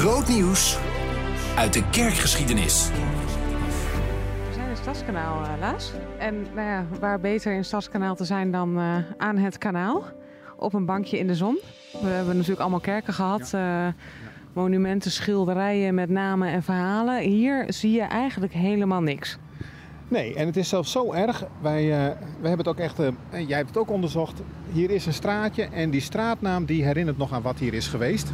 Groot nieuws uit de kerkgeschiedenis. We zijn in Stadskanaal, uh, Laas. En nou ja, waar beter in Stadskanaal te zijn dan uh, aan het kanaal. Op een bankje in de zon. We hebben natuurlijk allemaal kerken gehad. Uh, monumenten, schilderijen met namen en verhalen. Hier zie je eigenlijk helemaal niks. Nee, en het is zelfs zo erg. Wij, uh, wij hebben het ook echt, uh, jij hebt het ook onderzocht. Hier is een straatje en die straatnaam die herinnert nog aan wat hier is geweest.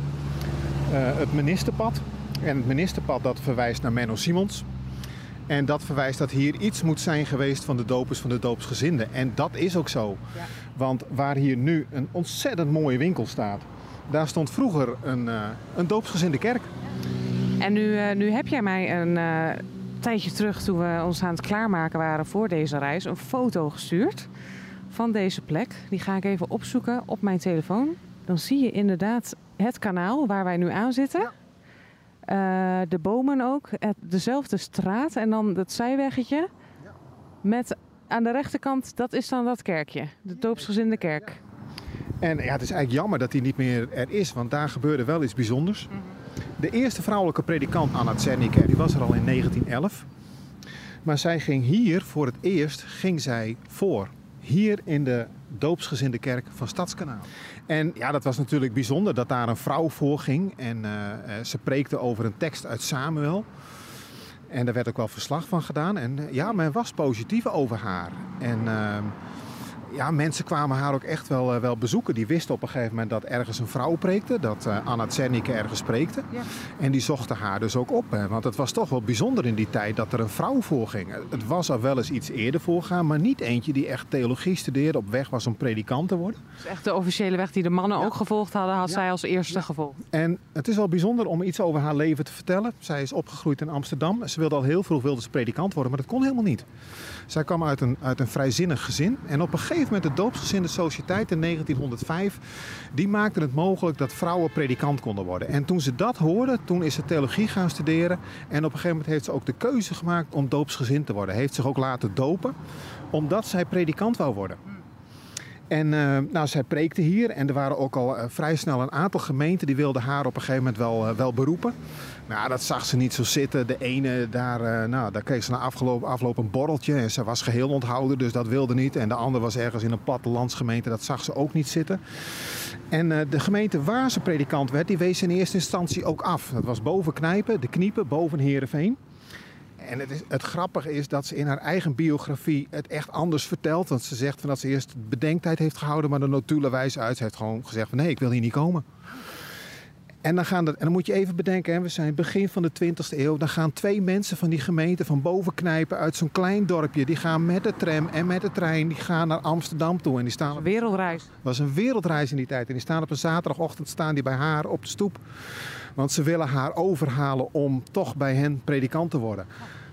Uh, het ministerpad. En het ministerpad dat verwijst naar Menno Simons. En dat verwijst dat hier iets moet zijn geweest van de dopers van de doopsgezinden. En dat is ook zo. Ja. Want waar hier nu een ontzettend mooie winkel staat, daar stond vroeger een, een doopsgezinde kerk. En nu, nu heb jij mij een tijdje terug, toen we ons aan het klaarmaken waren voor deze reis, een foto gestuurd van deze plek. Die ga ik even opzoeken op mijn telefoon. Dan zie je inderdaad het kanaal waar wij nu aan zitten. Ja. Uh, de bomen ook, het, dezelfde straat en dan het zijweggetje. Ja. Met aan de rechterkant, dat is dan dat kerkje, de doopsgezinde kerk. En ja, het is eigenlijk jammer dat die niet meer er is, want daar gebeurde wel iets bijzonders. Mm -hmm. De eerste vrouwelijke predikant Anna Tsernike, die was er al in 1911. Maar zij ging hier voor het eerst ging zij voor. Hier in de doopsgezinde kerk van Stadskanaal. En ja, dat was natuurlijk bijzonder dat daar een vrouw voor ging. En uh, ze preekte over een tekst uit Samuel. En daar werd ook wel verslag van gedaan. En uh, ja, men was positief over haar. En uh, ja, mensen kwamen haar ook echt wel, uh, wel bezoeken. Die wisten op een gegeven moment dat ergens een vrouw preekte. Dat uh, Anna Tsernike ergens preekte. Ja. En die zochten haar dus ook op. Hè, want het was toch wel bijzonder in die tijd dat er een vrouw voorging. Het was al wel eens iets eerder voorgaan. Maar niet eentje die echt theologie studeerde. Op weg was om predikant te worden. Dus echt de officiële weg die de mannen ja. ook gevolgd hadden. Had ja. zij als eerste gevolgd. En het is wel bijzonder om iets over haar leven te vertellen. Zij is opgegroeid in Amsterdam. Ze wilde al heel vroeg wilde ze predikant worden. Maar dat kon helemaal niet. Zij kwam uit een, uit een vrijzinnig gezin. En op een gegeven moment de doopsgezinde sociëteit in 1905... die maakte het mogelijk dat vrouwen predikant konden worden. En toen ze dat hoorden, toen is ze theologie gaan studeren. En op een gegeven moment heeft ze ook de keuze gemaakt om doopsgezind te worden. Heeft zich ook laten dopen, omdat zij predikant wou worden. En uh, nou, zij preekte hier en er waren ook al uh, vrij snel een aantal gemeenten die wilden haar op een gegeven moment wel, uh, wel beroepen. Nou, dat zag ze niet zo zitten. De ene, daar, nou, daar kreeg ze na afgeloop, afloop een borreltje en ze was geheel onthouden, dus dat wilde niet. En de andere was ergens in een plattelandsgemeente, dat zag ze ook niet zitten. En de gemeente waar ze predikant werd, die wees in eerste instantie ook af. Dat was boven Knijpen, de Kniepen, boven Heerenveen. En het, is, het, grappige is dat ze in haar eigen biografie het echt anders vertelt. Want ze zegt van dat ze eerst bedenktijd heeft gehouden, maar de notulen wijzen uit. Ze heeft gewoon gezegd van nee, ik wil hier niet komen. En dan, gaan en dan moet je even bedenken, hè, we zijn begin van de 20e eeuw. Dan gaan twee mensen van die gemeente van boven knijpen uit zo'n klein dorpje. Die gaan met de tram en met de trein die gaan naar Amsterdam toe. En die staan een wereldreis. Het was een wereldreis in die tijd. En die staan op een zaterdagochtend staan die bij haar op de stoep. Want ze willen haar overhalen om toch bij hen predikant te worden.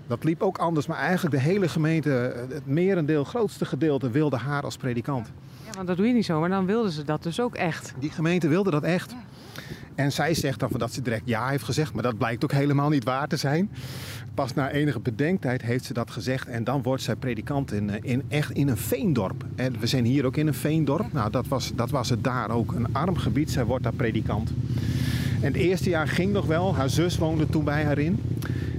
Dat liep ook anders, maar eigenlijk de hele gemeente, het merendeel, het grootste gedeelte, wilde haar als predikant. Ja, want dat doe je niet zo, maar dan wilden ze dat dus ook echt. Die gemeente wilde dat echt. En zij zegt dan dat ze direct ja heeft gezegd, maar dat blijkt ook helemaal niet waar te zijn. Pas na enige bedenktijd heeft ze dat gezegd en dan wordt zij predikant in, in, echt in een veendorp. En we zijn hier ook in een veendorp. Nou, dat was, dat was het daar ook. Een arm gebied, zij wordt daar predikant. En het eerste jaar ging nog wel. Haar zus woonde toen bij haar in.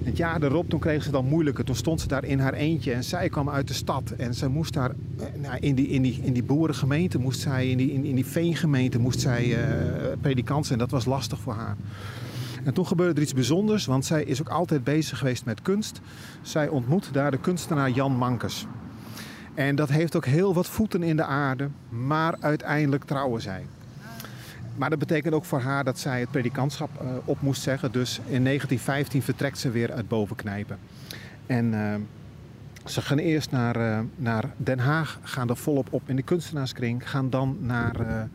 Het jaar erop, toen kreeg ze dan moeilijker. Toen stond ze daar in haar eentje en zij kwam uit de stad. En ze moest daar, nou, in, die, in, die, in die boerengemeente, moest zij, in die, in, in die veengemeente, moest zij uh, predikant zijn. Dat was lastig voor haar. En toen gebeurde er iets bijzonders, want zij is ook altijd bezig geweest met kunst. Zij ontmoet daar de kunstenaar Jan Mankes. En dat heeft ook heel wat voeten in de aarde, maar uiteindelijk trouwen zij. Maar dat betekent ook voor haar dat zij het predikantschap uh, op moest zeggen. Dus in 1915 vertrekt ze weer uit Bovenknijpen. En uh, ze gaan eerst naar, uh, naar Den Haag, gaan er volop op in de kunstenaarskring. Gaan dan naar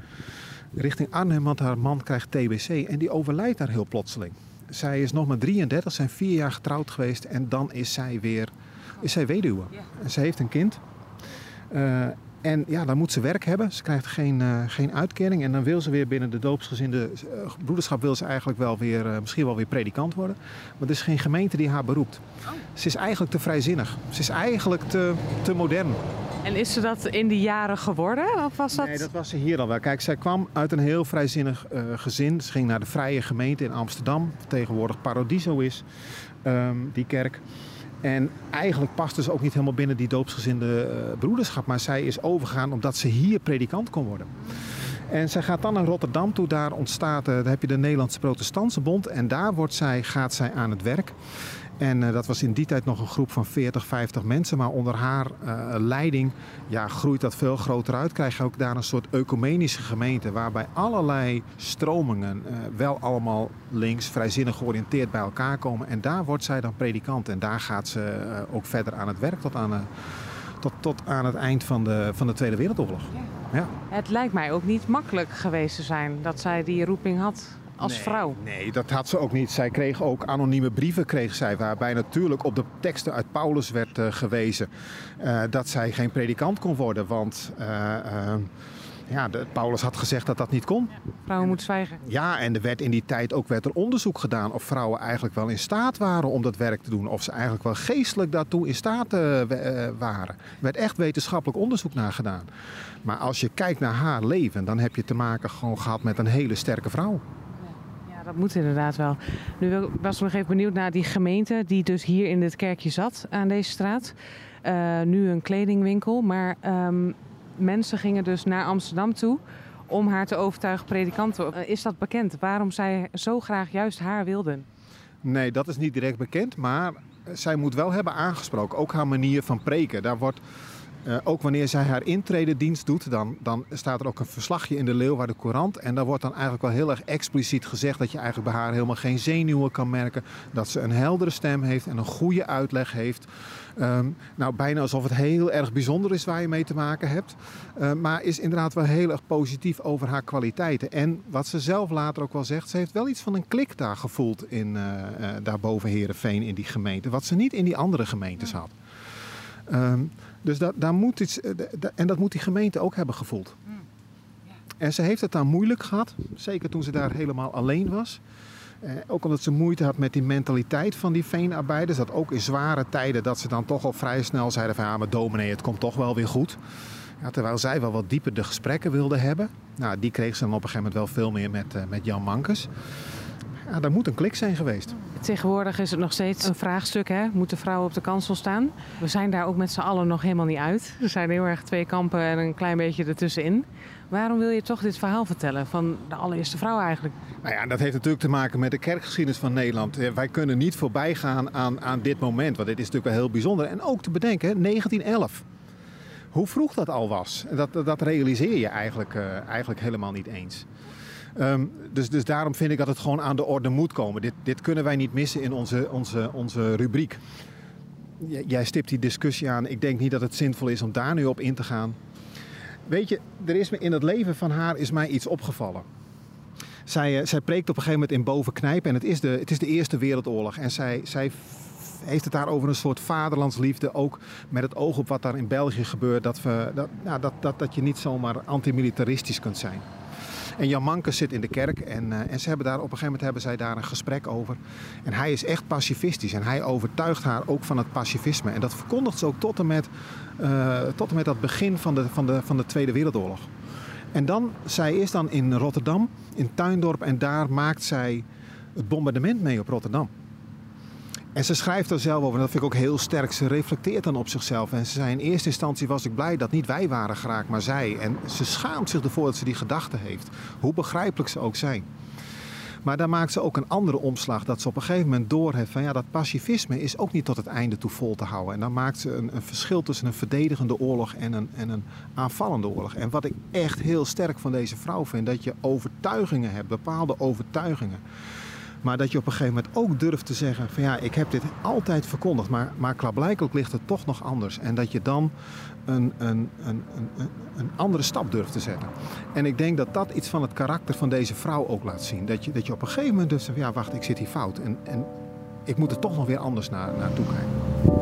richting Arnhem, want haar man krijgt TBC. En die overlijdt daar heel plotseling. Zij is nog maar 33, zijn vier jaar getrouwd geweest. En dan is zij weer is zij weduwe. En ze heeft een kind. En ja, dan moet ze werk hebben. Ze krijgt geen, uh, geen uitkering. En dan wil ze weer binnen de doopsgezinde uh, broederschap... wil ze eigenlijk wel weer, uh, misschien wel weer predikant worden. Maar er is geen gemeente die haar beroept. Oh. Ze is eigenlijk te vrijzinnig. Ze is eigenlijk te, te modern. En is ze dat in die jaren geworden? Of was dat... Nee, dat was ze hier al wel. Kijk, zij kwam uit een heel vrijzinnig gezin. Ze ging naar de Vrije Gemeente in Amsterdam. Tegenwoordig Paradiso is, um, die kerk. En eigenlijk paste ze ook niet helemaal binnen die doopsgezinde uh, broederschap. Maar zij is overgegaan omdat ze hier predikant kon worden. En zij gaat dan naar Rotterdam toe. Daar ontstaat, uh, daar heb je de Nederlandse Protestantse Bond. En daar wordt zij, gaat zij aan het werk. En uh, dat was in die tijd nog een groep van 40, 50 mensen. Maar onder haar uh, leiding ja, groeit dat veel groter uit. Krijg je ook daar een soort ecumenische gemeente. Waarbij allerlei stromingen uh, wel allemaal links, vrijzinnig georiënteerd bij elkaar komen. En daar wordt zij dan predikant. En daar gaat ze ook verder aan het werk tot aan, tot, tot aan het eind van de, van de Tweede Wereldoorlog. Ja. Ja. Het lijkt mij ook niet makkelijk geweest te zijn dat zij die roeping had als nee, vrouw? Nee, dat had ze ook niet. Zij kreeg ook anonieme brieven, kreeg zij, waarbij natuurlijk op de teksten uit Paulus werd uh, gewezen uh, dat zij geen predikant kon worden. Want uh, ja, de, Paulus had gezegd dat dat niet kon. Ja, vrouwen moeten zwijgen. Ja, en er werd in die tijd ook werd er onderzoek gedaan of vrouwen eigenlijk wel in staat waren om dat werk te doen. Of ze eigenlijk wel geestelijk daartoe in staat waren. Er werd echt wetenschappelijk onderzoek naar gedaan. Maar als je kijkt naar haar leven, dan heb je te maken gewoon gehad met een hele sterke vrouw dat moet inderdaad wel. Nu was ik nog even benieuwd naar die gemeente die dus hier in dit kerkje zat aan deze straat. Uh, nu een kledingwinkel, maar um, mensen gingen dus naar Amsterdam toe om haar te overtuigen predikant te worden. Uh, is dat bekend? Waarom zij zo graag juist haar wilden? Nee, dat is niet direct bekend, maar zij moet wel hebben aangesproken. Ook haar manier van preken. Daar wordt uh, ook wanneer zij haar intrededienst doet, dan, dan staat er ook een verslagje in de Leeuwarden Courant. En daar wordt dan eigenlijk wel heel erg expliciet gezegd dat je eigenlijk bij haar helemaal geen zenuwen kan merken. Dat ze een heldere stem heeft en een goede uitleg heeft. Um, nou, bijna alsof het heel erg bijzonder is waar je mee te maken hebt. Uh, maar is inderdaad wel heel erg positief over haar kwaliteiten. En wat ze zelf later ook wel zegt, ze heeft wel iets van een klik daar gevoeld in, uh, daarboven Herenveen in die gemeente. Wat ze niet in die andere gemeentes had. Um, dus dat, daar moet iets, en dat moet die gemeente ook hebben gevoeld. En ze heeft het daar moeilijk gehad, zeker toen ze daar helemaal alleen was. Eh, ook omdat ze moeite had met die mentaliteit van die veenarbeiders. Dat ook in zware tijden dat ze dan toch al vrij snel zeiden van ja, maar dominee, het komt toch wel weer goed. Ja, terwijl zij wel wat dieper de gesprekken wilde hebben. Nou, die kreeg ze dan op een gegeven moment wel veel meer met, uh, met Jan Mankes. Ja, daar moet een klik zijn geweest. Tegenwoordig is het nog steeds een vraagstuk. Hè? Moeten vrouwen op de kansel staan? We zijn daar ook met z'n allen nog helemaal niet uit. Er zijn heel erg twee kampen en een klein beetje ertussenin. Waarom wil je toch dit verhaal vertellen van de allereerste vrouw eigenlijk? Nou ja, dat heeft natuurlijk te maken met de kerkgeschiedenis van Nederland. Wij kunnen niet voorbij gaan aan, aan dit moment, want dit is natuurlijk wel heel bijzonder. En ook te bedenken, 1911. Hoe vroeg dat al was, dat, dat realiseer je eigenlijk, uh, eigenlijk helemaal niet eens. Um, dus, dus daarom vind ik dat het gewoon aan de orde moet komen. Dit, dit kunnen wij niet missen in onze, onze, onze rubriek. Jij stipt die discussie aan. Ik denk niet dat het zinvol is om daar nu op in te gaan. Weet je, er is me in het leven van haar is mij iets opgevallen. Zij, uh, zij preekt op een gegeven moment in Bovenknijp en het is de, het is de Eerste Wereldoorlog. En zij, zij heeft het daar over een soort vaderlandsliefde. Ook met het oog op wat daar in België gebeurt. Dat, we, dat, nou, dat, dat, dat je niet zomaar antimilitaristisch kunt zijn. En Jan Mankes zit in de kerk en, uh, en ze hebben daar, op een gegeven moment hebben zij daar een gesprek over. En hij is echt pacifistisch en hij overtuigt haar ook van het pacifisme. En dat verkondigt ze ook tot en met, uh, tot en met dat begin van de, van, de, van de Tweede Wereldoorlog. En dan, zij is dan in Rotterdam, in Tuindorp en daar maakt zij het bombardement mee op Rotterdam. En ze schrijft er zelf over, en dat vind ik ook heel sterk. Ze reflecteert dan op zichzelf. En ze zei in eerste instantie was ik blij dat niet wij waren geraakt, maar zij. En ze schaamt zich ervoor dat ze die gedachten heeft. Hoe begrijpelijk ze ook zijn. Maar daar maakt ze ook een andere omslag. Dat ze op een gegeven moment doorheeft van ja, dat pacifisme is ook niet tot het einde toe vol te houden. En dan maakt ze een, een verschil tussen een verdedigende oorlog en een, en een aanvallende oorlog. En wat ik echt heel sterk van deze vrouw vind, dat je overtuigingen hebt, bepaalde overtuigingen. Maar dat je op een gegeven moment ook durft te zeggen van ja, ik heb dit altijd verkondigd, maar, maar klaarblijkelijk ligt het toch nog anders. En dat je dan een, een, een, een, een andere stap durft te zetten. En ik denk dat dat iets van het karakter van deze vrouw ook laat zien. Dat je, dat je op een gegeven moment durft te zeggen, ja wacht, ik zit hier fout. En, en ik moet er toch nog weer anders naar, naartoe kijken.